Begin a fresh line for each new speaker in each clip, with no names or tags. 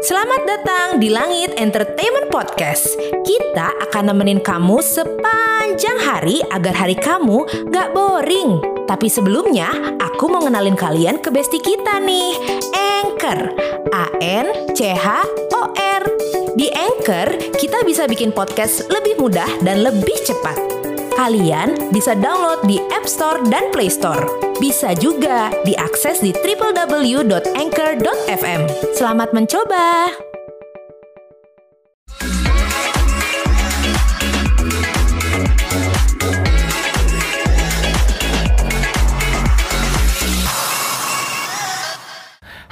Selamat datang di Langit Entertainment Podcast. Kita akan nemenin kamu sepanjang hari agar hari kamu gak boring. Tapi sebelumnya, aku mau ngenalin kalian ke bestie kita nih, Anchor. A-N-C-H-O-R. Di Anchor, kita bisa bikin podcast lebih mudah dan lebih cepat. Kalian bisa download di App Store dan Play Store. Bisa juga diakses di www.anchor.fm. Selamat mencoba!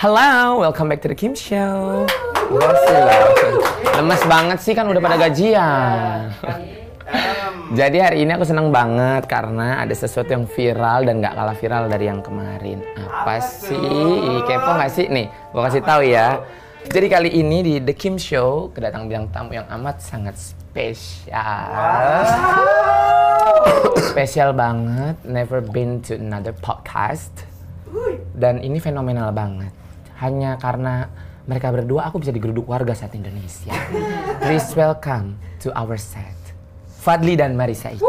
Hello, welcome back to the Kim Show. Lemes banget sih kan udah pada gajian. Jadi hari ini aku seneng banget karena ada sesuatu yang viral dan gak kalah viral dari yang kemarin. Apa, sih? Ih, Kepo gak sih? Nih, gua kasih tahu ya. Jadi kali ini di The Kim Show kedatangan bintang tamu yang amat sangat spesial. spesial banget. Never been to another podcast. Dan ini fenomenal banget. Hanya karena mereka berdua aku bisa digeruduk warga saat Indonesia. Please welcome to our set. Fadli dan Marisa Ica.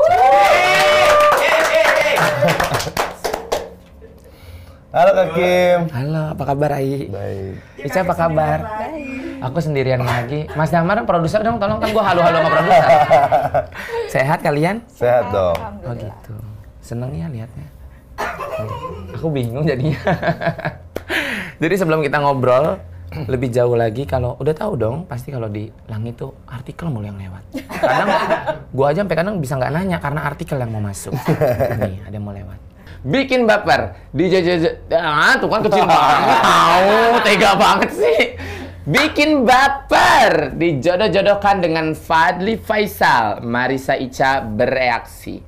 Halo Kak Kim.
Halo, apa kabar Ai?
Baik.
Ica apa kabar? Aku sendirian lagi. Mas Damar produser dong, tolong kan gua halu-halu sama produser. Sehat kalian?
Sehat dong.
Oh gitu. Seneng ya liatnya. Aku bingung jadinya. Jadi sebelum kita ngobrol lebih jauh lagi kalau udah tahu dong pasti kalau di langit tuh artikel mulu yang lewat. Kadang gua aja sampai kadang bisa nggak nanya karena artikel yang mau masuk. Nih ada yang mau lewat. Bikin baper di ah tuh kan kecil banget tahu tega banget sih. Bikin baper dijodoh-jodohkan dengan Fadli Faisal. Marisa Ica bereaksi.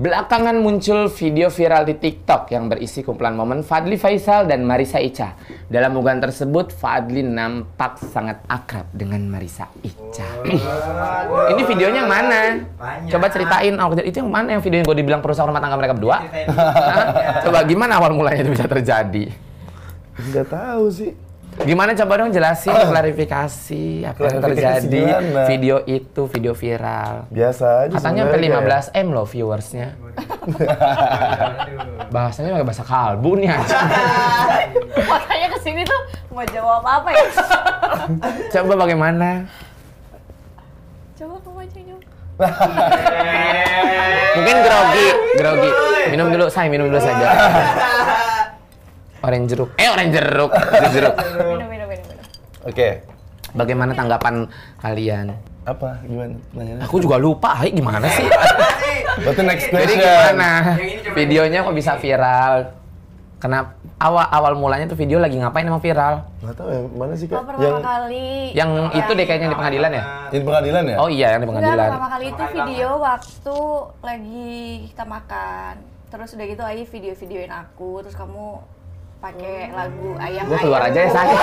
Belakangan muncul video viral di TikTok yang berisi kumpulan momen Fadli Faisal dan Marisa Ica. Dalam unggahan tersebut, Fadli nampak sangat akrab dengan Marisa Ica. Ini videonya yang mana? Coba ceritain, oh, itu yang mana yang video yang gue dibilang perusahaan rumah tangga mereka berdua? Coba gimana awal mulanya itu bisa terjadi?
Enggak tahu sih.
Gimana coba dong jelasin klarifikasi apa yang
Klarifikasi
terjadi
gimana?
video itu video viral.
Biasa aja
Katanya sampai 15 m loh viewersnya. Bahasanya pakai bahasa kalbu nih aja.
Makanya ke sini tuh mau jawab apa ya?
Coba bagaimana?
Coba kamu aja jawab.
Mungkin grogi, grogi. Minum dulu, saya minum dulu saja. Orange jeruk. Eh, orange jeruk. Jus jeruk.
Minum, minum, minum, minum.
Oke.
Bagaimana tanggapan kalian?
Apa? Gimana? Nanya.
Aku juga lupa, Hai, gimana sih?
Berarti next
Jadi
question.
gimana? Videonya kok bisa viral? Kenapa awal awal mulanya tuh video lagi ngapain emang viral?
Nggak tahu yang mana sih
Oh,
Kak?
pertama
yang
kali.
Yang itu deh kayaknya di pengadilan ya?
di pengadilan ya?
Oh iya, yang di
Enggak,
pengadilan.
pertama kali itu video waktu lagi kita makan. Terus udah gitu Ayi video-videoin aku, terus kamu pakai lagu ayam
Gue keluar aja ya, saya.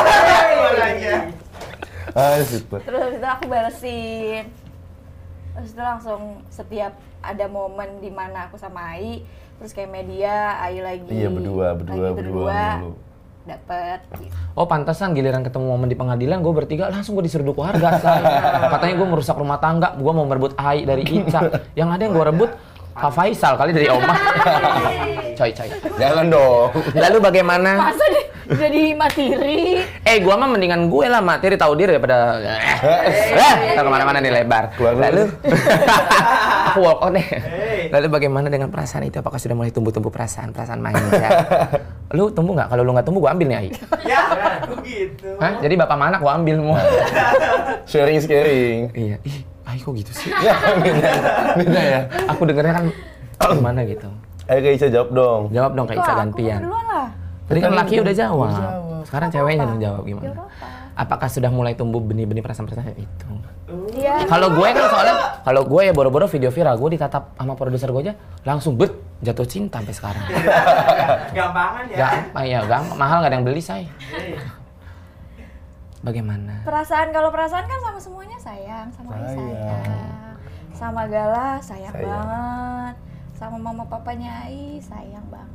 Ah, super.
Terus habis itu aku balesin. Terus itu langsung setiap ada momen di mana aku sama Ai, terus kayak media, Ai lagi
Iya, berdua, berdua,
lagi
berdua mulu.
dapet gitu.
Oh pantesan giliran ketemu momen di pengadilan gue bertiga langsung gue diseruduk warga saya. Katanya gue merusak rumah tangga, gue mau merebut Ai dari Ica. Yang ada yang gue rebut Kak Faisal kali dari Oma. coy coy.
Jangan dong.
Lalu bagaimana?
Masa di, jadi materi?
Eh, gua mah mendingan gue lah materi tahu diri daripada eh, eh, ke mana-mana nih lebar. Lalu aku walk out deh. Lalu bagaimana dengan perasaan itu? Apakah sudah mulai tumbuh-tumbuh perasaan, perasaan manja? lu tumbuh nggak? Kalau lu nggak tumbuh, gua ambil nih, Ai.
Ya, begitu.
Hah? Jadi bapak mana gua ambil semua.
Sharing is caring.
iya. Ai kok gitu sih?
Ya, beda. Beda ya.
Aku dengernya kan gimana gitu.
Ayo Kak Ica jawab dong.
Jawab dong kayak Ica gantian.
duluan lah.
Tadi kan laki udah jawab.
Udah jawab.
Sekarang ceweknya dong jawab gimana? Apakah sudah mulai tumbuh benih-benih perasaan-perasaan itu?
Iya.
Kalau gue kan soalnya kalau gue ya boro-boro video viral, gue ditatap sama produser gue aja langsung bet jatuh cinta sampai sekarang.
Gampangan ya.
Gak apa ya, gampang mahal gak ada yang beli say. Bagaimana?
Perasaan kalau perasaan kan sama semuanya sayang, sama
Sayang.
sayang. Sama Gala sayang,
Sayang.
banget. Sama mama papanya Ai sayang banget.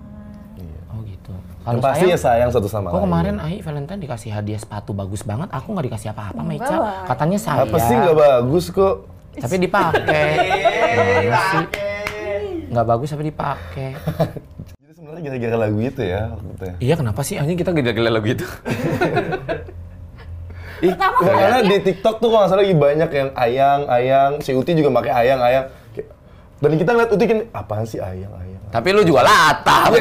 Iya.
Oh gitu.
Yang pasti ya sayang satu sama
Kok
lain.
kemarin Ai Valentine dikasih hadiah sepatu bagus banget, aku nggak dikasih apa-apa
lah.
Katanya sayang.
Apa sih nggak bagus kok?
Tapi dipakai. Sih? Nggak bagus tapi dipakai.
Jadi sebenarnya gara-gara lagu itu ya maksudnya.
Iya kenapa sih? Hanya kita gila-gila lagu itu.
Pertama
Nggak, karena di TikTok tuh kalau nggak salah lagi banyak yang ayang, ayang, si Uti juga pakai ayang, ayang. Kayak- Dan kita ngeliat Uti kan, apaan sih ayang, ayang?
tapi lu juga latah. Jadi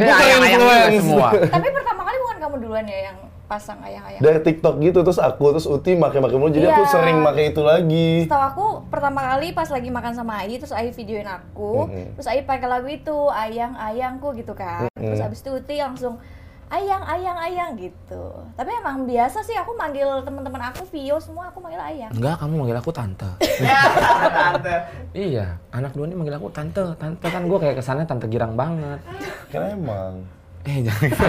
kan kayak juga
influence.
semua.
Tapi pertama kali bukan kamu duluan ya yang pasang ayang-ayang.
Dari TikTok gitu, terus aku, terus Uti pakai-pakai mulu, jadi aku
Iya.
sering pakai itu lagi.
Setahu aku pertama kali pas lagi makan sama Ai, terus Ai videoin aku, terus Ai pakai lagu itu ayang ayangku gitu kan. Terus abis itu Uti langsung ayang ayang ayang gitu. Tapi emang biasa sih aku manggil teman-teman aku Vio semua aku manggil ayang.
Enggak, kamu manggil aku tante.
Tante.
iya, anak dua ini manggil aku tante. Tante kan gue kayak kesannya tante girang banget.
Karena emang.
Eh jangan.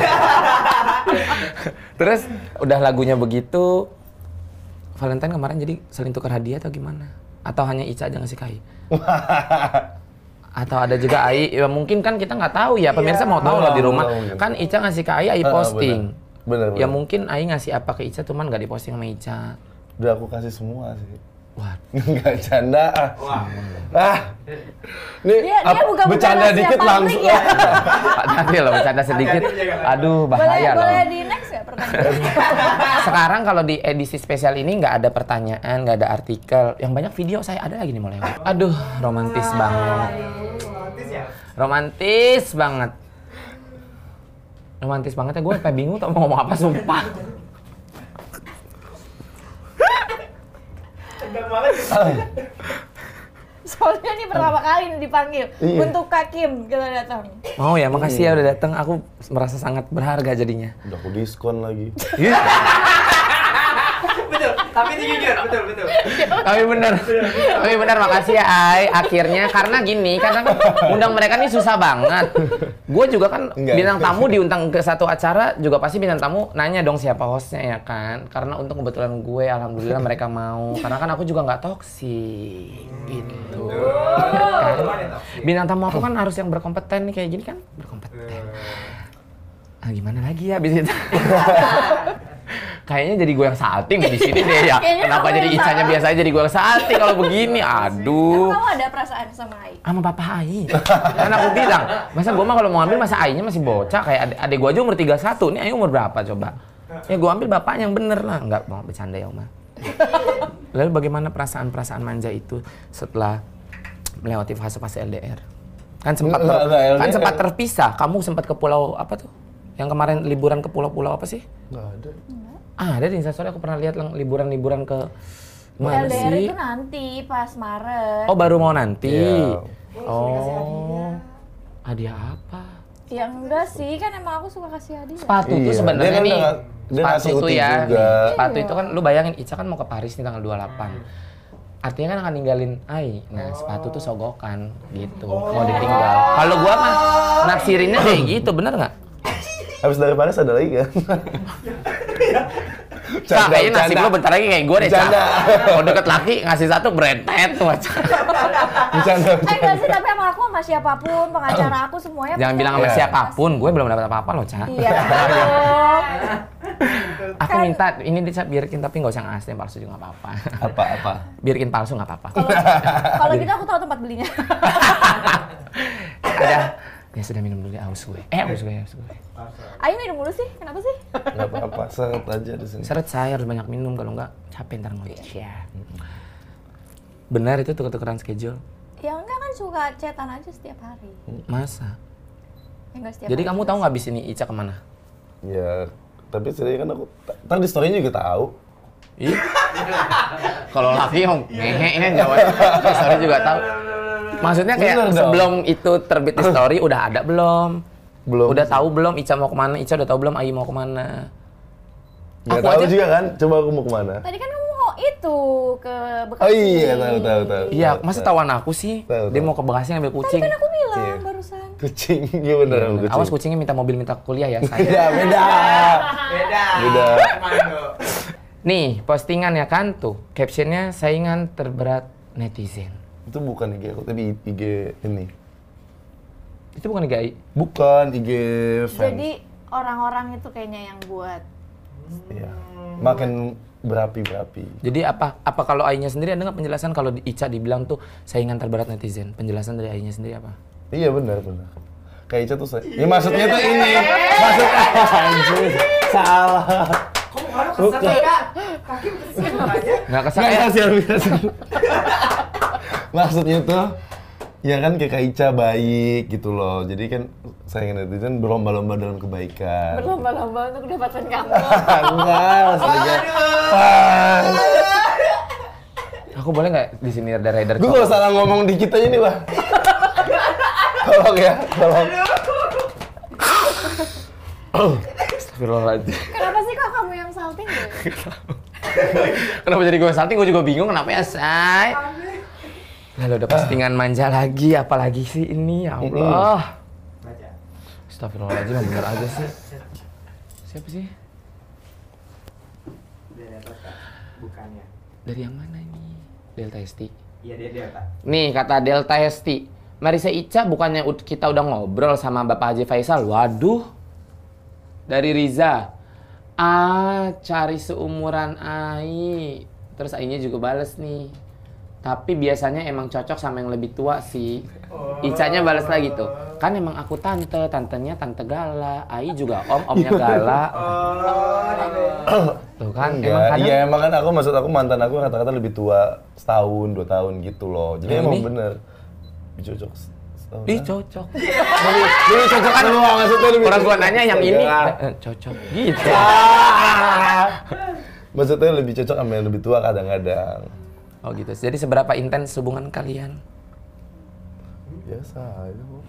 Terus udah lagunya begitu, Valentine kemarin jadi saling tukar hadiah atau gimana? Atau hanya Ica aja ngasih Kai? Atau ada juga Ai, ya mungkin kan kita nggak tahu ya, pemirsa mau tahu loh di rumah. Kan Ica ngasih ke Ai, Ai posting.
Bener, bener.
Ya mungkin Ai ngasih apa ke Ica, cuman nggak diposting sama Ica.
Udah aku kasih semua sih.
Wah,
Enggak canda ah.
Wah.
Ah. Nih,
Dia- dia buka-buka
bercanda dikit langsung.
ya.
Pak Daniel loh bercanda sedikit. Aduh,
Boleh
bahaya loh.
boleh di next ya pertanyaan?
Sekarang kalau di edisi spesial ini nggak ada pertanyaan, nggak ada artikel. Yang banyak video saya ada lagi nih mulai. Aduh, romantis banget.
Romantis ya?
Romantis banget. Romantis banget ya, gue sampai bingung tau mau ngomong apa, sumpah.
Tegang banget.
Soalnya ini pertama kali nih dipanggil
Iya.
untuk Kakim kita datang.
Mau ya, makasih ya udah datang. Aku merasa sangat berharga jadinya.
Udah aku diskon lagi.
Betul, tapi itu jujur, betul, betul.
Tapi bener, tapi bener makasih ya Ai. Akhirnya karena gini, karena kan undang mereka ini susah banget. Gue juga kan
Enggak.
bintang tamu diundang ke satu acara juga pasti bintang tamu nanya dong siapa hostnya ya kan. Karena untuk kebetulan gue, alhamdulillah mereka mau. Karena kan aku juga nggak toksik gitu. Kan? Bintang tamu aku kan harus yang berkompeten nih kayak gini kan berkompeten. Ah, gimana lagi ya abis itu? Kayaknya jadi gue yang salting di sini deh ya. Kenapa jadi Icanya biasa aja jadi gue yang salting kalau begini? Aduh.
Kamu ada perasaan sama Ai?
Sama papa Ai. Kan aku bilang, masa gue mah kalau mau ambil masa Ainya masih bocah kayak adek, adek gue aja umur 31. Ini Ai umur berapa coba? Ya gue ambil bapaknya yang bener lah. Enggak, mau bercanda ya Oma. Lalu bagaimana perasaan-perasaan manja itu setelah melewati fase-fase LDR? Kan sempat ter- kan sempat terpisah. Kamu sempat ke pulau apa tuh? Yang kemarin liburan ke pulau-pulau apa sih?
Enggak ada.
Ah, ada di Instastory aku pernah lihat lang- liburan-liburan ke mana
LDR
sih?
itu nanti pas Maret.
Oh, baru mau nanti.
Iya.
Oh. Hadiah apa?
Ya enggak sih, kan emang aku suka kasih hadiah.
Sepatu tuh
Iya,
sebenarnya
dia kan
nih.
dia
sepatu
ngasih
tuh ya.
juga.
Sepatu
Iya.
itu kan lu bayangin Ica kan mau ke Paris nih tanggal 28. Artinya kan akan ninggalin Ai. Nah, sepatu tuh sogokan gitu. Mau ditinggal. Kalau gua mah naksirinnya kayak gitu, bener nggak?
Habis dari Paris ada lagi kan?
Cak, kayaknya nasib lu bentar lagi kayak gue deh, Cak.
Bercanda.
Kalau deket laki, ngasih satu berentet tuh, Cak.
Bercanda.
Eh enggak sih, tapi emang aku sama siapa pun, pengacara aku semuanya.
Jangan bilang sama
Iya.
siapa pun, gue belum dapat apa-apa loh, Cak.
Iya.
Aku
Kan-
minta, ini dia Cak, biarkin tapi nggak usah ngasih yang palsu juga nggak apa-apa.
Apa apa?
Biarkin palsu nggak apa-apa.
Kalau gitu aku tahu tempat belinya.
Ada, ya sudah minum dulu ya, aus gue. Eh, aus gue, aus gue.
Ayo minum dulu sih, kenapa sih?
Enggak apa-apa, seret aja di sini.
Seret saya harus banyak minum, kalau nggak capek ntar ngoceh. Benar itu tuker-tukeran schedule?
Ya enggak kan suka chatan aja setiap hari.
Masa?
Ya enggak setiap
Jadi
hari.
kamu tahu nggak abis ini Ica ke mana?
Ya, tapi sebenarnya kan aku, ntar di story juga tahu.
Ih. Kalau laki yang ngehe ya jawabnya. Story juga tahu. Maksudnya kayak
Bener dong.
sebelum itu terbit di story udah ada belum?
Belum.
Udah tahu belum Ica mau ke mana? Ica udah tahu belum Ai mau ke mana?
Nggak
Aku
tahu
aja-
juga kan? Coba aku mau ke mana?
Tadi kan kamu mau itu ke Bekasi.
Oh iya, tahu tahu tahu.
Iya, masa
tahu.
tawan aku sih?
Tahu,
Dia
tahu.
mau ke Bekasi ngambil kucing.
Kan aku bilang
Iya.
barusan.
Kucing, iya bener,
Iya,
kucing.
Awas kucingnya minta mobil, minta kuliah ya saya.
Beda, beda.
Beda.
Beda.
Mando.
Nih, postingan ya kan tuh. Captionnya saingan terberat netizen.
Itu bukan IG aku, tapi IG ini.
Itu bukan GI.
Bukan IG fans.
Jadi orang-orang itu kayaknya yang buat.
Iya. Makin berapi-berapi.
Jadi apa apa kalau AI-nya sendiri ada nggak penjelasan kalau di Ica dibilang tuh saingan terberat netizen? Penjelasan dari AI-nya sendiri apa?
Iya benar benar. Kayak Ica tuh saya. Ya maksudnya tuh ini. Maksudnya anjir. Salah. Bukan.
Kaki kesian makanya.
Nggak kesal
Nggak
ya?
kasihan kasihan. Maksudnya tuh ya kan kayak Ica baik gitu loh. Jadi kan saingan netizen berlomba-lomba dalam kebaikan.
Berlomba-lomba untuk dapatkan kamu.
Enggak, maksudnya. Wah.
Aku boleh nggak di sini ada rider?
Gue kalau salah ngomong dikit aja nih, Bang. tolong ya, tolong.
Astagfirullahaladzim.
Kenapa sih kok kamu yang salting ya?
Kenapa jadi gue salting? Gue juga bingung kenapa ya, Say? Lalu udah postingan manja lagi, apalagi sih ini? Ya Allah.
Baca.
Astagfirullahaladzim, yang bener aja sih. Siapa sih?
Bukannya.
Dari yang mana ini? Delta Esti.
Iya dia Kak.
Nih, kata Delta Esti. Marisa Ica bukannya kita udah ngobrol sama Bapak Haji Faisal? Waduh. Dari Riza. Ah, cari seumuran Ai. Terus Ainya juga bales nih. Tapi biasanya emang cocok sama yang lebih tua sih. Icanya balas lagi tuh. Kan emang aku tante, tantenya tante Gala. Ai juga om, omnya Gala.
Oh.
Tuh kan, emang
Iya,
kadang
iya emang kan aku maksud aku mantan aku kata-kata lebih tua setahun, dua tahun gitu loh. Jadi
Yang
emang
ini?
bener. Lebih cocok setahun.
Ih, cocok.
lebih, lebih cocok kan lu maksudnya lebih
Orang gua nanya yang ini
Ya.
eh, cocok gitu.
Ah. Maksudnya lebih cocok sama yang lebih tua kadang-kadang.
Oh gitu. Jadi seberapa intens hubungan kalian?
Biasa aja kok.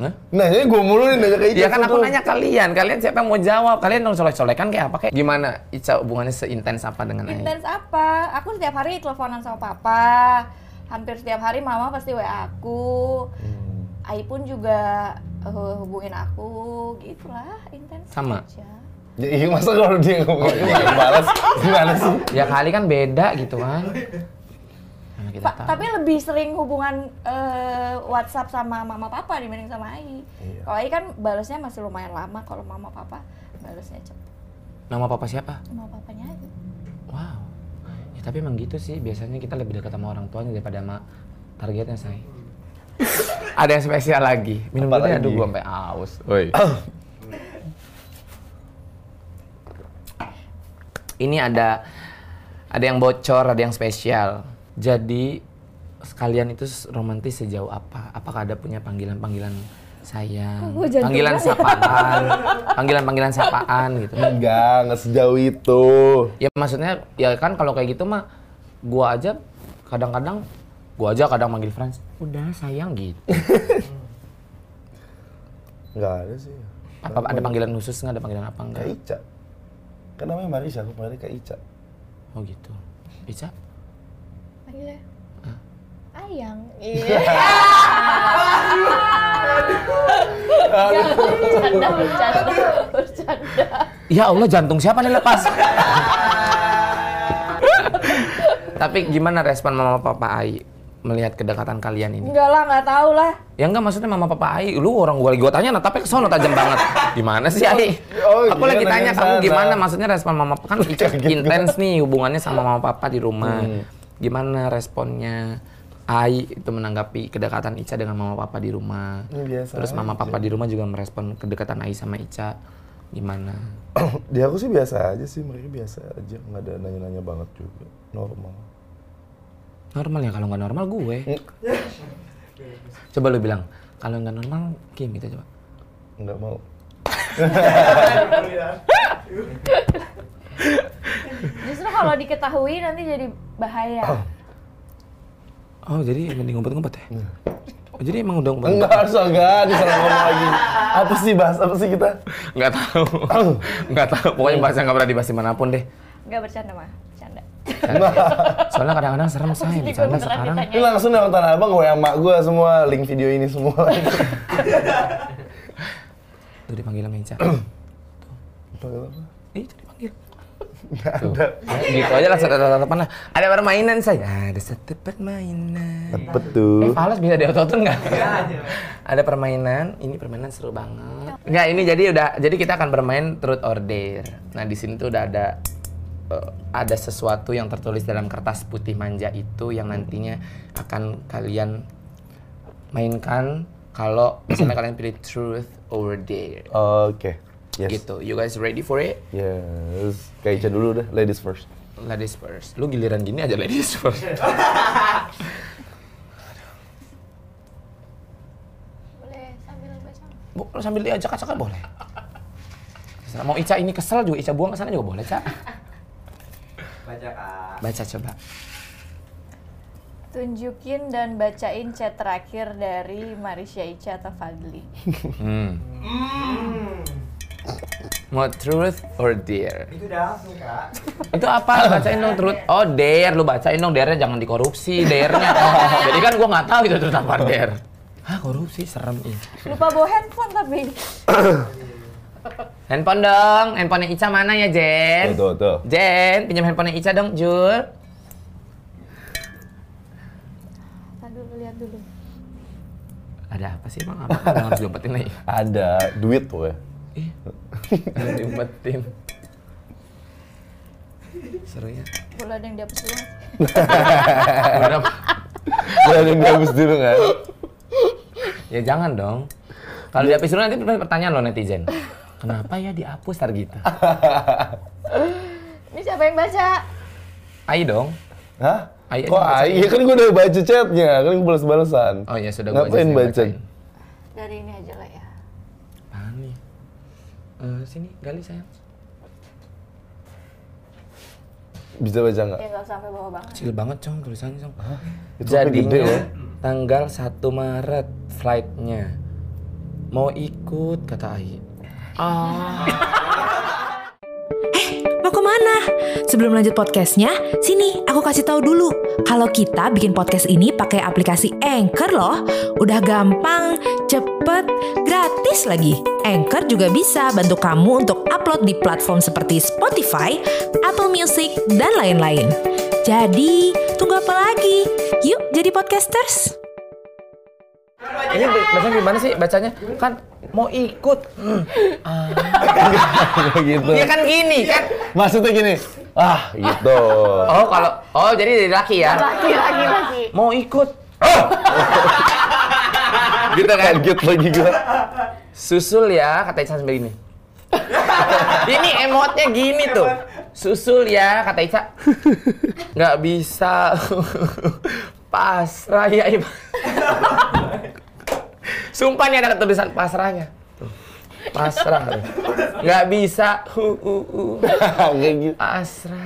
Hah?
Nanya gue mulu nih nanya ke Ica
Ya kan aku nanya kalian, kalian siapa yang mau jawab? Kalian dong solek-solekan kayak apa kayak gimana? Ica hubungannya seintens apa dengan Ai?
Intens apa? Aku setiap hari teleponan sama papa. Hampir setiap hari mama pasti WA aku.
Hmm.
Ai pun juga eh, hubungin aku, gitulah intens
Sama?
aja.
Ya iya masa kalau dia ngomong gitu nggak balas gimana sih?
Ya kali kan beda gitu kan.
Pa-
tahu.
tapi lebih sering hubungan eh, WhatsApp sama mama papa dibanding sama Ai.
Iya.
Kalau Ai kan balasnya masih lumayan lama, kalau mama papa balasnya cepet.
Nama papa siapa?
Mama papanya Ai.
Wow. Ya tapi emang gitu sih, biasanya kita lebih dekat sama orang tuanya daripada sama targetnya, say. Ada yang spesial lagi. Minum
Apa
dulu
lagi?
aduh gua sampai aus. Woi. Ini ada ada yang bocor, ada yang spesial. Jadi sekalian itu romantis sejauh apa? Apakah ada punya panggilan-panggilan sayang,
jantungan
panggilan
ya?
sapaan, panggilan-panggilan sapaan gitu?
Enggak, nggak sejauh itu.
Ya maksudnya ya kan kalau kayak gitu mah gua aja kadang-kadang gua aja kadang manggil Franz, udah sayang gitu.
Enggak ada sih.
Apa ada panggilan khusus nggak ada panggilan apa enggak?
Ica. Kan namanya Marisa, aku panggilnya Kak Ica.
Oh gitu. Ica?
Panggilnya Ayang. Iya. bercanda, bercanda, bercanda.
Ya Allah jantung siapa nih lepas? Tapi gimana respon mama papa Ai melihat kedekatan kalian ini?
Enggak lah, nggak tahu lah.
Ya enggak maksudnya mama papa Ai, lu orang gua lagi gua tanya nah tapi kesono tajam banget. Gimana sih Ai?
Oh,
Aku
iya,
lagi tanya
ke
kamu
sana.
gimana maksudnya respon mama kan Ica
Gitu.
intens nih hubungannya sama mama papa di rumah.
Hmm.
Gimana responnya Ai itu menanggapi kedekatan Ica dengan mama papa di rumah.
Biasa
Terus mama
aja.
papa di rumah juga merespon kedekatan Ai sama Ica gimana?
Di aku sih biasa aja sih, mereka biasa aja, nggak ada nanya-nanya banget juga, normal.
Normal ya kalau nggak normal gue. Coba lu bilang kalau nggak normal Kim gitu coba.
Nggak mau.
Justru kalau diketahui nanti jadi bahaya.
Oh jadi mending ngumpet-ngumpet ya? Oh, jadi emang udah ngumpet?
Enggak harus enggak, disalah ngomong lagi. Apa sih bahas apa sih kita?
Nggak tahu. Nggak tahu. Pokoknya bahasa nggak pernah dibahas di mana pun deh.
Enggak bercanda mah, bercanda.
Soalnya kadang-kadang serem say.
Jadi
Bercanda sekarang.
Ini langsung yang Tanah Abang gue yang mak gue semua link video ini semua.
Tuh dipanggil sama Ica.
Panggil apa?
Ih, itu dipanggil. Tuh. gitu aja langsung tatapan lah. Ada permainan saya. Ada satu permainan.
Cepet
Eh,
tuh.
Fales bisa diototun nggak? Ada permainan, ini permainan seru banget. Nggak, ini jadi udah, jadi kita akan bermain truth or dare. Nah di sini tuh udah ada eh, ada sesuatu yang tertulis dalam kertas putih manja itu yang nantinya akan kalian mainkan kalau misalnya kalian pilih truth or dare.
Oke. Yes.
Gitu. You guys ready for it?
Yes. Kayak Ica dulu deh, ladies first.
Ladies first. Lu giliran gini aja ladies first.
Boleh sambil baca.
Bu, sambil diajak-ajak boleh. Terserah. Mau Ica ini kesel juga, Ica buang ke sana juga boleh, Ca.
Baca kak.
Baca coba.
Tunjukin dan bacain chat terakhir dari Marisha Ica atau Fadli.
Hmm.
Hmm.
Mau truth or dare?
Itu udah langsung kak.
Itu apa? Bacain dong truth. Oh, dare. Lu bacain dong dare-nya jangan dikorupsi, dare-nya. Jadi kan gua nggak tahu itu truth apa dare. Hah, korupsi serem ih.
Lupa bawa handphone tapi.
Handphone dong. Handphonenya Ica mana ya, Jen?
Tuh, tuh, tuh.
Jen, pinjam handphonenya Ica dong, Jul.
Tadi dulu lihat dulu.
Ada apa sih, Bang? Apa yang harus diumpetin lagi?
Ada duit tuh ya.
Ih, ada diumpetin. Seru ya.
Boleh ada yang dihapus dulu.
Ada apa?
Gak ada yang gabus dulu kan?
Ya jangan dong. Kalau dihapus dulu nanti pertanyaan lo netizen. Kenapa ya dihapus tar gitu?
Ini siapa yang baca?
Ayo dong.
Hah?
Ai
Kok ai? Ya kan gue udah baca chatnya, kan gue balas-balasan.
Oh ya sudah gua aja
Ngapain baca?
Dari ini aja lah ya.
Apaan nih? Eh, sini, gali sayang.
Bisa baca nggak?
Ya nggak sampai bawah banget.
Kecil banget cong tulisannya cong.
Itu sampai gede
Jadinya
ya?
tanggal 1 Maret flightnya. Mau ikut kata Ai. Ah.
Mau ke mana? Sebelum lanjut podcastnya, sini aku kasih tahu dulu. Kalau kita bikin podcast ini pakai aplikasi Anchor loh. Udah gampang, cepet, gratis lagi. Anchor juga bisa bantu kamu untuk upload di platform seperti Spotify, Apple Music, dan lain-lain. Jadi, tunggu apa lagi? Yuk jadi podcasters!
Ini bacanya gimana sih bacanya? Kan mau ikut. Hmm.
Kayak gitu.
Dia kan gini kan.
Maksudnya gini, ah gitu.
Oh kalau oh jadi dari laki ya.
Laki, laki, laki.
Mau ikut.
gitu kan? Kaget lagi gue.
Susul ya kata Ica sambil gini. ini emotnya gini tuh. Susul ya kata Ica. Nggak bisa. Pasrah ya Ibu. Sumpah nih ada tulisan pasrahnya. Tuh. Pasrah. Nggak bisa.
Gitu.
Pasrah.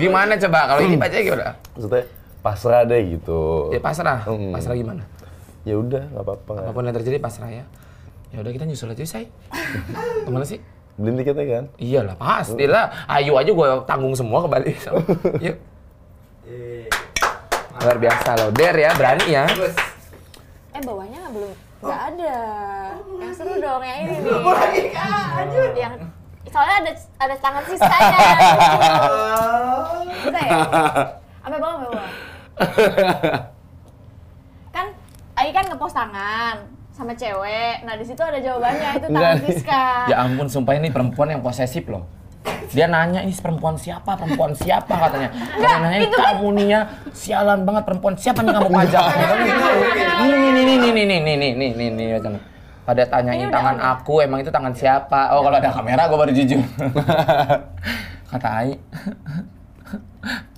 Gimana coba kalau ini baca gimana?
Maksudnya pasrah deh gitu.
Ya pasrah.
Hmm.
Pasrah gimana?
Ya udah, nggak apa-apa. Apa
pun yang terjadi pasrah ya. Ya udah kita nyusul aja, say. Ke mana sih?
Beliin tiketnya kan?
Iyalah, pastilah. Ayo aja gue tanggung semua ke Bali. Yuk. Luar biasa loh. Der ya, berani ya.
Eh bawahnya nggak belum nggak ada. Yang seru dong yang ini nih. Yang soalnya ada ada tangan sisanya. Bisa ya? Sampai bawah, sampai bawah. Kan Ai kan ngepost tangan sama cewek. Nah di situ ada jawabannya itu tangan. Siska.
Ya ampun, sumpah ini perempuan yang posesif loh. Dia nanya ini perempuan siapa, perempuan siapa katanya. Dia nanya
itu kan-
kamu nih ya, sialan banget perempuan siapa nih kamu pajak. Ini nih nih nih nih nih nih nih nih nih nih nih macam pada tanyain
Ini
tangan aku, emang itu tangan siapa? Oh kalau ada kamera gue baru jujur. Kata Ai,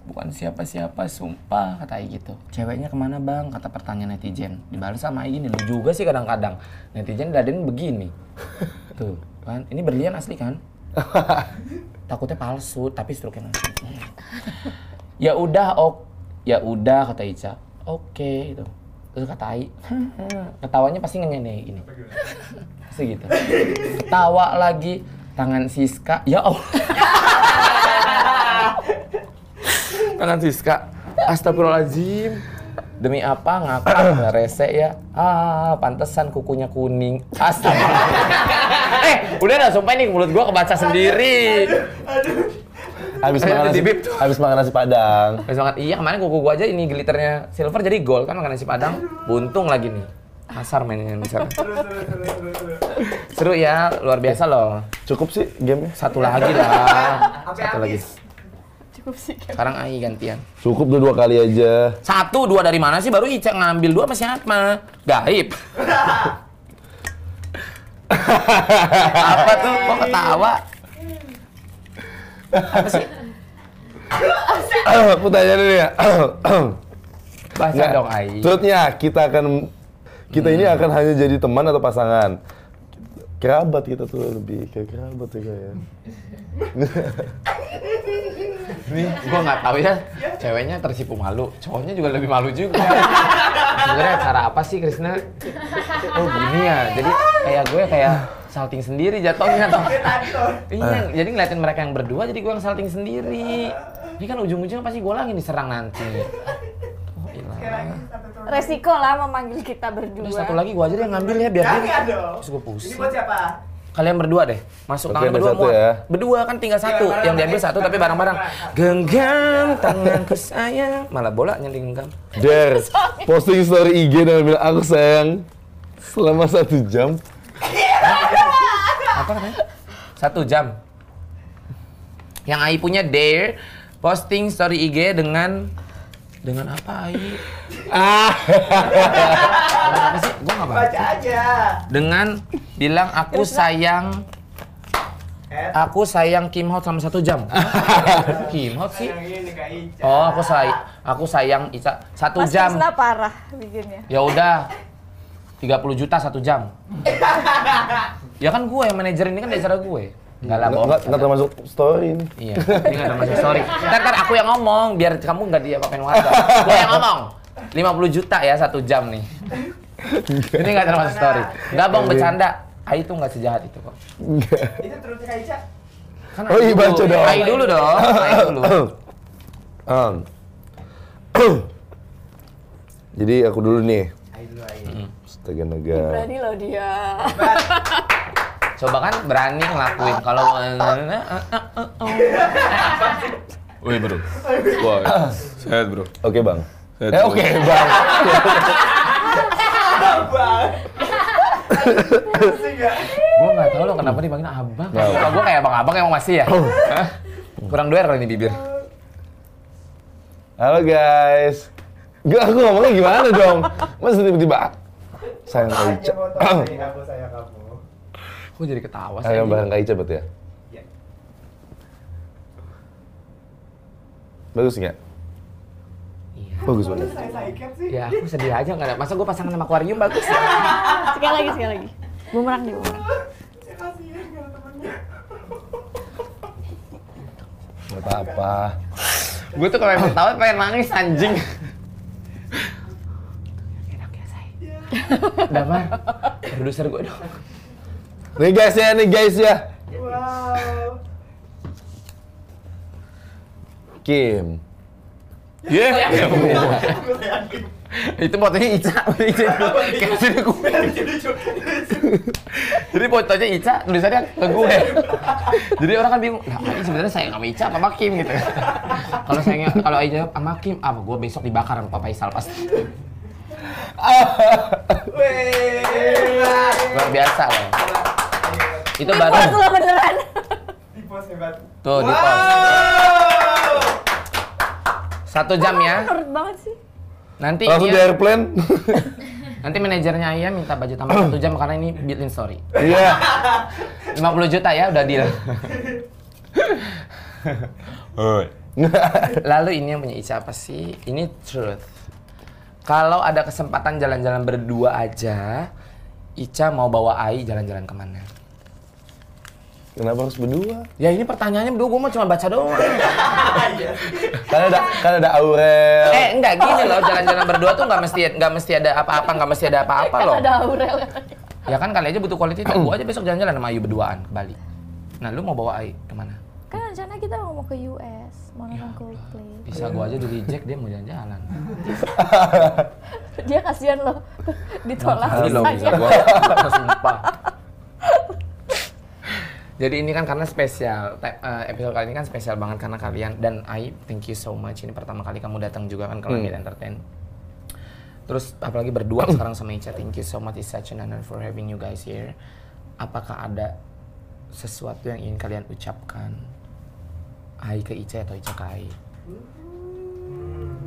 bukan siapa-siapa, sumpah kata Ai gitu. Ceweknya ke mana bang? Kata pertanyaan netizen. Dibalas sama Ai gini, lu juga sih kadang-kadang. Netizen daden begini. Tuh, kan? Ini berlian asli kan? Takutnya palsu, tapi struknya asli. ya udah, ok. Ya udah kata Ica. Oke, gitu. Terus kata Ai, ketawanya pasti ngenyene gini. Pasti gitu. Ketawa lagi, tangan Siska, ya Allah. tangan Siska, astagfirullahaladzim. Demi apa ngakak rese ya? Ah, pantesan kukunya kuning. Astaga. Eh, udah dah sumpah nih mulut gua kebaca sendiri.
Habis makan nasi, habis makan nasi padang.
Terus banget, iya kemarin kuku gua aja ini glitternya silver jadi gold kan makan nasi padang. Buntung lagi nih. Kasar mainnya di sana. Seru ya, luar biasa loh.
Cukup sih gamenya.
Satu lagi lah. Satu lagi.
habis.
Cukup sih.
Sekarang Ai gantian.
Cukup dua, dua kali aja.
Satu, dua dari mana sih? Baru Ica ngambil dua sama siapa? Gaib. Apa tuh? Kok ketawa? Apa sih?
Aku tanya dulu ya.
Baca dong Ai.
Maksudnya kita akan kita ini akan hanya jadi teman atau pasangan. Kerabat kita tuh lebih kayak kerabat ya kayak.
Nih, gua nggak tahu ya. Ceweknya tersipu malu, cowoknya juga lebih malu juga. Sebenarnya cara apa sih Krisna? Oh gini ya, jadi kayak gue kayak salting sendiri jatuhnya toh. Iya, jadi ngeliatin mereka yang berdua, jadi gue yang salting sendiri. Ini kan ujung-ujungnya pasti gue lagi diserang nanti. Ilah.
Resiko lah memanggil kita berdua.
Udah satu lagi gue aja yang ngambil ya biar dia.
Ini buat siapa?
Kalian berdua deh, masuk tangan berdua
satu ya.
Berdua kan tinggal satu,
bareng-bareng.
yang diambil satu tapi bareng-bareng. Genggam tanganku sayang, malah bola yang digenggam.
Der, posting story IG dan bilang aku sayang selama satu jam.
Apa katanya? Satu jam. Yang Ai punya dare posting story IG dengan dengan apa Ai?
Ah,
Dengan apa sih? Gua nggak baca.
Aja.
Dengan bilang aku sayang aku sayang Kim Hot selama satu jam. Kim Hot sih? Oh, aku say aku sayang Ica satu
Mas
jam.
Krisna parah bikinnya.
Ya udah. 30 juta satu jam. ya kan gue yang manajer ini kan dari cara gue. Enggak lah,
nggak
bohong.
nggak- nggak termasuk story ini.
Iya, ini nggak termasuk sorry. Ntar, ntar aku yang ngomong, biar kamu nggak diapa-apain warga. Gue yang ngomong. 50 juta ya satu jam nih. ini nggak termasuk story. Nggak bong bercanda. Ai itu nggak sejahat itu kok.
Itu terus.
Kan
Oh
Ai
iya, baca dong.
Ai dulu dong. Ai dulu.
Um. Jadi aku dulu nih.
Ayo dulu ayo.
Astaga naga.
Berani loh dia.
Coba kan berani ngelakuin kalau Woi bro, woi, sehat bro.
Oke bang.
Sehat,
Eh oke bang.
Gue nggak tahu lo kenapa dipanggil abang. Kalau gue kayak abang-abang emang masih ya. Hah? Kurang duer kali ini bibir.
Halo guys. Gue aku ngomongnya gimana dong? Masa tiba-tiba sayang Kak Ica.
Aja foto sayang kamu sayang kamu.
Gue jadi ketawa sih.
Kak Ica berarti ya.
Iya.
Bagus nggak?
Iya.
Bagus banget.
Ya aku sedih aja nggak ada. Masa gue pasangan sama akuarium bagus ya?
Sekali lagi, sekali lagi. Bumerang nih, bumerang.
Gak apa-apa.
gue tuh kalau yang ketawa pengen nangis anjing. Enak ya say. Damar, produser gue dong.
Nih guys ya, nih guys ya.
Wow.
Kim.
Iya. Itu fotonya Ica, Ica kasih ke gue. Jadi fotonya Ica, tulisannya ke gue. Jadi orang kan bingung, lah ini sebenarnya sayang sama Ica apa sama Kim gitu. kalau sayangnya kalau Ica sama Kim, ah gue besok dibakar sama Papa Isal pasti. Luar biasa loh. Itu
Di
baru
post lo beneran.
Di pos hebat.
tuh di pos.
Wow.
Satu jam ya.
Menurut banget sih.
Nanti
Langsung di
dia,
airplane.
nanti manajernya Ayah minta budget tambah satu jam karena ini built-in story.
Iya.
50 juta ya udah deal. Lalu ini yang punya Ica apa sih? Ini truth. Kalau ada kesempatan jalan-jalan berdua aja, Ica mau bawa Ai jalan-jalan ke mana?
Kenapa harus berdua?
Ya ini pertanyaannya berdua, gue mau cuma baca doang.
Kan ada kan ada Aurel.
eh enggak gini loh, jalan-jalan berdua tuh nggak mesti nggak mesti ada apa-apa, nggak mesti ada apa-apa loh.
Ada Aurel.
Ya kan kali aja butuh quality time. Gue aja besok jalan-jalan sama Ayu berduaan ke Bali. Nah lu mau bawa Ai ke mana?
Kan rencana kita mau ke US, mau nonton Coldplay.
Bisa gue aja di reject dia mau jalan-jalan.
Dia kasihan loh, ditolak
Kali loh bisa
visanya.
gue, sumpah. Jadi ini kan karena spesial, eh, episode kali ini kan spesial banget karena kalian dan I thank you so much ini pertama kali kamu datang juga kan ke
Hmm.
Langit Entertain. Terus apalagi berdua sekarang sama Ica, thank you so much it's such an honor for having you guys here. Apakah ada sesuatu yang ingin kalian ucapkan? Ai ke Ica atau Ica ke Ai?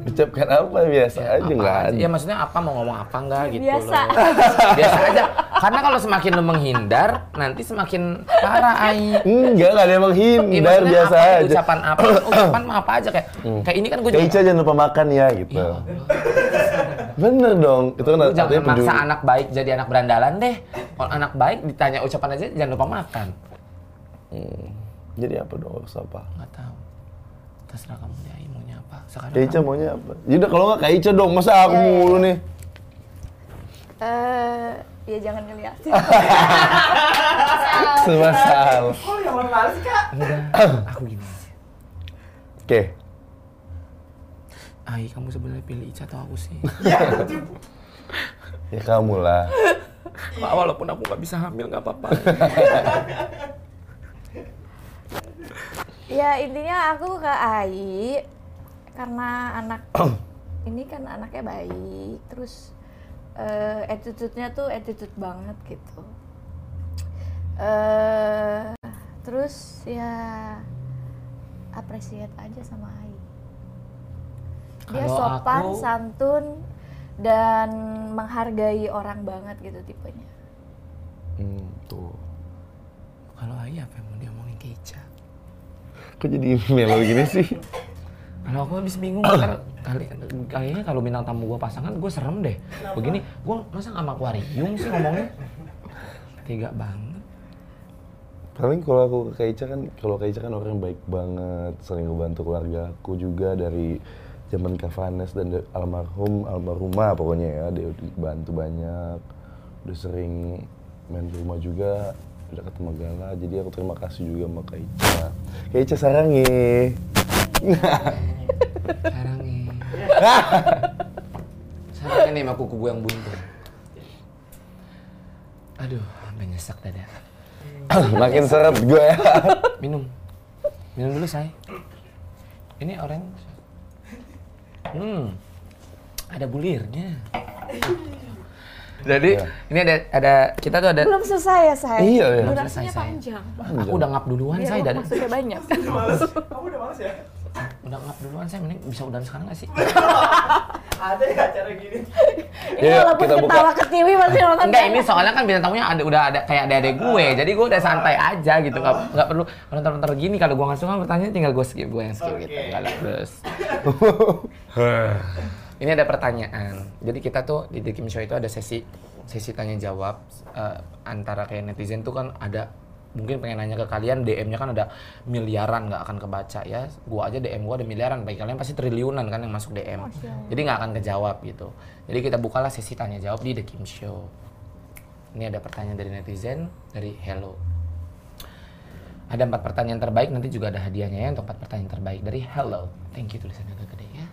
Ucapkan apa biasa aja
apa
nggak
aja.
ada.
Ya maksudnya apa mau ngomong apa enggak gitu
Biasa.
loh. Biasa aja. Karena kalau semakin lu menghindar, nanti semakin parah Ai.
Enggak, nggak ada yang
Ya,
menghindar
maksudnya
biasa
apa,
aja.
Ucapan apa? Ucapan mah apa aja kayak kayak ini kan gue
Kayak
juga.
Ica jangan lupa makan ya gitu.
Ya.
Bener dong, itu kan
Lu jangan
artinya
maksa
peduli.
anak baik jadi anak berandalan deh. Kalau anak baik ditanya ucapan aja jangan lupa makan.
Hmm. Jadi apa dong harus apa?
Nggak tahu. Terserah kamu deh, Ai, maunya apa. Sekarang
Kayak Ica maunya apa? Yaudah kalau nggak kayak Ica dong, masa aku
Ya, ya,
mulu
ya.
nih?
Eh, ya jangan ngeliatin.
Serba salah.
Kok yang males kak?
Enggak, aku gini aja.
Oke,
Ai, kamu sebenarnya pilih Ica atau aku sih?
ya kamu lah.
Pak, walaupun aku nggak bisa hamil nggak apa-apa.
ya intinya aku ke Ai karena anak ini kan anaknya baik, terus eh, attitude-nya tuh attitude banget gitu. eh terus ya appreciate aja sama Ai. Dia
Kalau
sopan,
aku-
santun, dan menghargai orang banget gitu tipenya.
Hmm, tuh.
Kalau Ai apa yang mau dia omongin ke Ica?
Kok jadi melo gini sih?
Kalau aku habis bingung ntar kali kayaknya kalau bintang tamu gua pasangan gue serem deh. Begini, gua masa sama akuarium sih ngomongnya? Tega banget.
Paling kalau aku ke Kaica kan, kalau Kaica kan orang yang baik banget, sering ngebantu keluarga aku juga dari zaman Kavanes dan da- almarhum, almarhumah pokoknya ya, dia bantu banyak, udah sering main ke rumah juga, udah ketemu Gala, jadi aku terima kasih juga sama Kaica. Kaica sarangi.
Sekarang nih. Sarangnya nih sama kuku gue yang buntu. Aduh, sampai nyesek dada.
Makin seret gue ya.
Minum. Minum dulu, say. Ini orange. Hmm. Ada bulirnya. Jadi,
Ya.
ini ada ada kita tuh ada
Belum selesai ya, saya.
Iya, iya.
Belum
Durasinya
selesai, Say.
panjang.
Aku udah ngap duluan,
Iya,
say. Dari,
maksudnya banyak.
Males. Kamu udah males ya?
udah ngap duluan, say. Mending bisa udah sekarang gak sih?
Ada ya acara gini?
Ini
Iya,
walaupun
kita buka.
ketawa ketiwi masih nonton.
Enggak, ini soalnya kan bintang tamunya ada udah ada kayak ada gue, jadi gue udah santai aja gitu, nggak nggak perlu ntar gini kalau gue nggak suka pertanyaan tinggal gue skip gue yang skip gitu,
Oke.
nggak lah, terus. Ini ada pertanyaan, jadi kita tuh di The Kim Show itu ada sesi sesi tanya jawab eh, antara kayak netizen tuh kan ada mungkin pengen nanya ke kalian DM-nya kan ada miliaran nggak akan kebaca ya. Gua aja DM gua ada miliaran bagi kalian pasti triliunan kan yang masuk DM jadi nggak akan kejawab gitu. Jadi kita bukalah sesi tanya jawab di The Kim Show. Ini ada pertanyaan dari netizen dari Hello. Ada empat pertanyaan terbaik nanti juga ada hadiahnya ya untuk empat pertanyaan terbaik dari Hello. Thank you tulisannya agak gede ya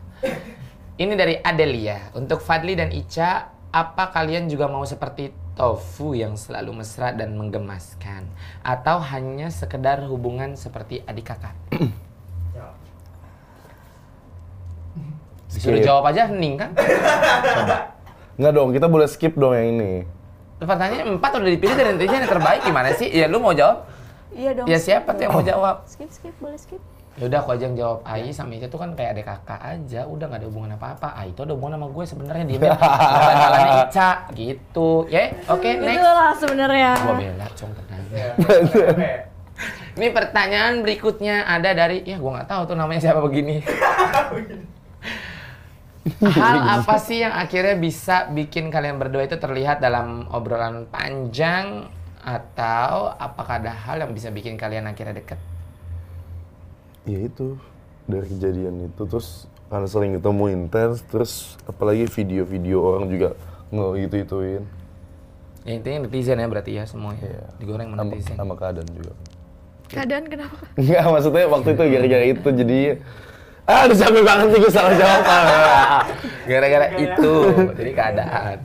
ini dari Adelia. Untuk Fadli dan Ica apa kalian juga mau seperti Tofu yang selalu mesra dan menggemaskan? Atau hanya sekedar hubungan seperti adik kakak? Disuruh jawab aja hening kan?
Enggak dong, kita boleh skip dong yang ini.
pertanyaannya empat udah dipilih dari netizen yang terbaik gimana sih? Ya lu mau jawab?
Iya dong.
ya siapa tuh yang mau jawab?
Skip, skip, boleh skip.
Ya udah aku aja yang jawab Ai sama Ica tuh kan kayak adik kakak aja, udah nggak ada hubungan apa-apa. Ai itu ada hubungan sama gue sebenarnya dia bandalannya Ica gitu. Ya, oke
Itu
next.
lah sebenarnya.
Gua bela, cong tenang.
Ya. Oke.
Ini pertanyaan berikutnya ada dari ya gua nggak tahu tuh namanya siapa begini. Hal apa sih yang akhirnya bisa bikin kalian berdua itu terlihat dalam obrolan panjang atau apakah ada hal yang bisa bikin kalian akhirnya deket?
Ya itu dari kejadian itu terus karena sering ketemu intens terus apalagi video-video orang juga nge gitu ituin
Ya intinya netizen ya berarti ya semuanya.
Iya.
Digoreng sama
sama,
netizen.
sama keadaan juga.
Keadaan kenapa?
Enggak maksudnya waktu itu gara-gara itu jadi Ah, udah capek banget nih gue salah jawab.
Gara-gara itu, jadi keadaan.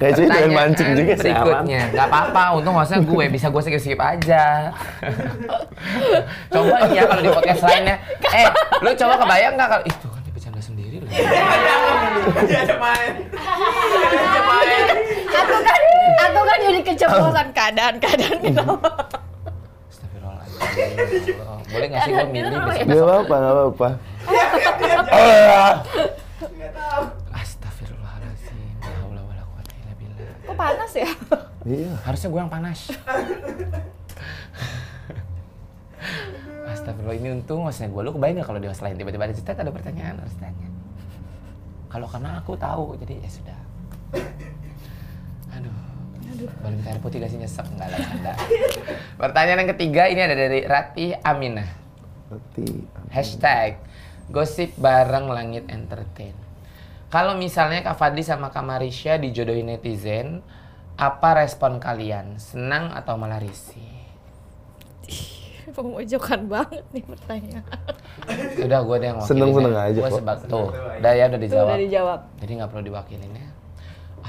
Kayak cuy pengen mancing juga sih. aman.
Berikutnya, nggak apa-apa. Untung maksudnya gue bisa gue skip-skip aja. coba ya kalau di podcast lainnya. Eh, lu coba kebayang nggak kalau itu kan dia bercanda sendiri loh.
Dia ada main. Dia ada main.
Aku kan, aku kan jadi keceplosan keadaan-keadaan gitu.
Allah. Boleh nggak sih gue milih
Gak apa-apa, gak apa-apa.
Nggak tahu.
Astagfirullahaladzim. La haula wala quwata illa billah.
Kok panas ya?
Iya.
Harusnya gue yang panas. Astagfirullah ini untung maksudnya gue lu kebayang gak kalau di lain tiba-tiba ada cerita ada pertanyaan harus tanya. Kalau karena aku tahu jadi ya sudah. Aduh. Boleh minta air putih gak sih nyesek enggak lah canda. Pertanyaan yang ketiga ini ada dari Ratih Aminah.
Berarti
Hashtag gosip bareng langit entertain. Kalau misalnya Kak Fadli sama Kak Marisha dijodohin netizen, apa respon kalian? Senang atau malah risih?
Pemojokan banget nih pertanyaan.
Udah gue deh yang wakilin.
Seneng-seneng aja
Gue
kok.
sebab tuh. Udah ya udah dijawab.
udah dijawab.
Jadi nggak perlu diwakilin ya.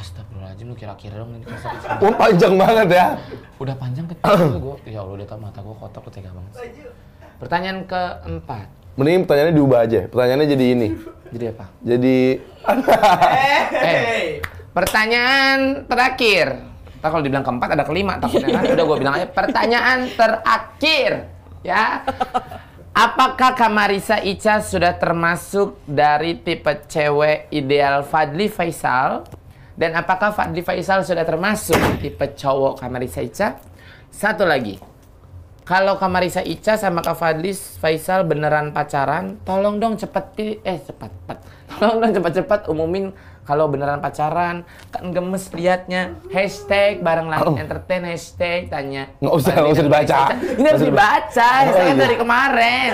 Astagfirullahaladzim lu kira-kira dong ini kisah
Oh, panjang banget ya.
Udah panjang kecil gue. Ya Allah udah tau mata gue kotor tega banget. sih. Pertanyaan keempat.
Mending pertanyaannya diubah aja. Pertanyaannya jadi ini.
Jadi apa?
Jadi
Eh, pertanyaan terakhir. Ntar kalau dibilang keempat ada kelima takutnya kan. Udah gue bilang aja pertanyaan terakhir. Ya. Apakah Kamarisa Ica sudah termasuk dari tipe cewek ideal Fadli Faisal? Dan apakah Fadli Faisal sudah termasuk tipe cowok Kamarisa Ica? Satu lagi. Kalau Kamarisa Ica sama Kak Fadli Faisal beneran pacaran, tolong dong cepet eh cepat cepat. Tolong dong cepat-cepat umumin kalau beneran pacaran, kan gemes liatnya. Hashtag bareng langit entertain hashtag tanya.
Nggak usah, nggak usah dibaca.
Ica. Ini harus dibaca,
Oh,
hashtag
iya.
dari kemarin.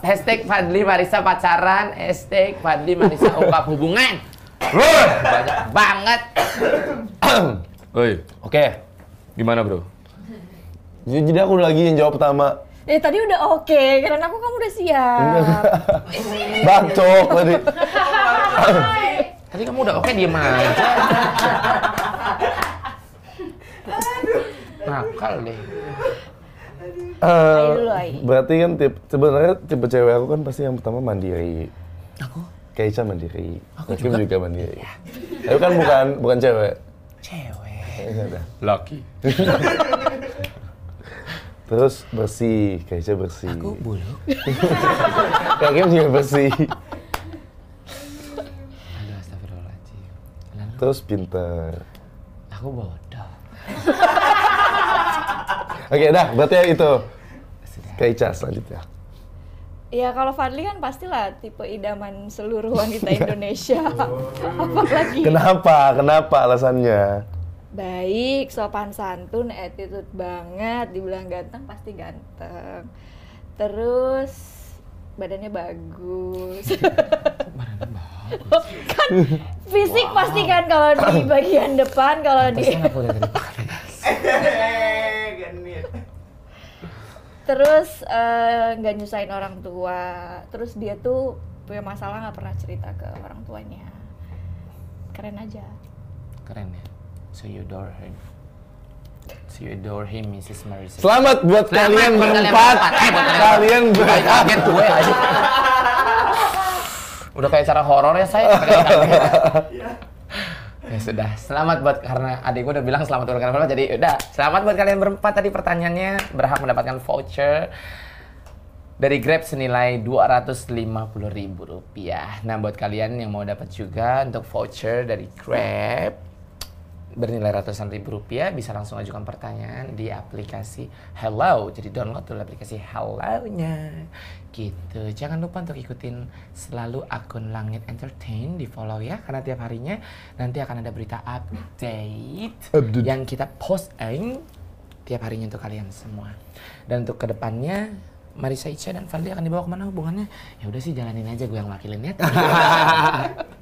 Hashtag Fadli Marisa pacaran, hashtag Fadli Marisa ungkap hubungan. Banyak banget.
Oi.
Oke, gimana bro?
Jadi aku lagi yang jawab pertama.
Eh tadi udah oke, karena aku kamu udah siap.
Bacok tadi.
Tadi kamu udah oke diem aja. Nakal deh.
Eh,
Ai.
berarti kan tip sebenarnya tipe cewek aku kan pasti yang pertama mandiri.
Aku
Keisha mandiri.
Aku
Hakim
juga.
juga mandiri. Tapi kan bukan bukan cewek.
cewek.
Ya udah.
Laki.
Terus bersih, Keisha bersih.
Aku buluk.
Hakim juga bersih.
Aduh astagfirullahaladzim. Lalu
Terus pinter.
aku bodoh.
Oke, dah, berarti itu. Keisha selanjutnya.
Ya kalau Fadli kan pastilah tipe idaman seluruh wanita Indonesia. Apalagi
Kenapa? Kenapa alasannya?
baik, sopan santun, attitude banget, dibilang ganteng pasti ganteng. Terus badannya bagus.
Badannya bagus.
kan fisik pasti kan kalau di bagian depan, kalau di
Pantesan aku udah dari panas.
Eh, genit.
Terus eh, nggak nyusahin orang tua. Terus dia tuh punya masalah nggak pernah cerita ke orang tuanya. Keren aja.
Keren ya. So you adore him. So you adore him, Mrs. Marisa.
Selamat buat
Selamat
kalian
buat kalian
berempat.
kalian
berempat.
gue aja. Udah kayak cara horor ya saya. ya sudah, selamat buat karena adik gue udah bilang selamat buat kalian. Jadi udah, selamat buat kalian berempat tadi pertanyaannya berhak mendapatkan voucher dari Grab senilai Rp250.000 rupiah. Nah, buat kalian yang mau dapat juga untuk voucher dari Grab bernilai ratusan ribu rupiah bisa langsung ajukan pertanyaan di aplikasi Hello. Jadi download dulu aplikasi Hello-nya. Gitu. Jangan lupa untuk ikutin selalu akun Langit Entertain di follow ya karena tiap harinya nanti akan ada berita update,
Update.
yang kita posting tiap harinya untuk kalian semua. Dan untuk ke depannya Marisa Ica dan Fadli akan dibawa ke mana hubungannya? Ya udah sih jalanin aja gue yang wakilin ya.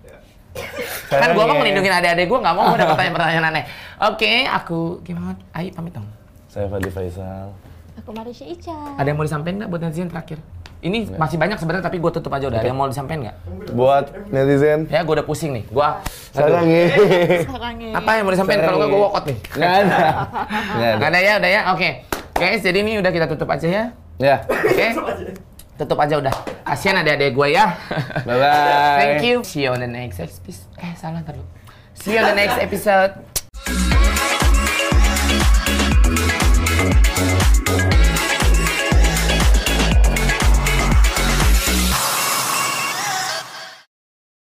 kan gue mau melindungi adik-adik gue nggak mau gue ada pertanyaan-pertanyaan aneh. Oke, aku gimana? Ayo pamit dong.
Saya Fadli Faisal.
Aku Marisha Ica.
Ada yang mau disampaikan nggak buat netizen terakhir? Ini masih banyak sebenarnya tapi gue tutup aja udah. Ada yang mau disampaikan nggak?
Buat netizen,
Ya gue udah pusing nih. Gue
sarang nih.
apa yang mau disampaikan kalau nggak gue walkout nih.
Nggak ada. Nggak ada.
Ada ya, udah ya. Oke. Guys, jadi ini udah kita tutup aja ya.
Ya,
Oke. Tutup aja udah. Kasian adik-adik gue ya.
bye-bye.
Thank you. See you on the next episode. Eh, salah terus. See you on the next episode.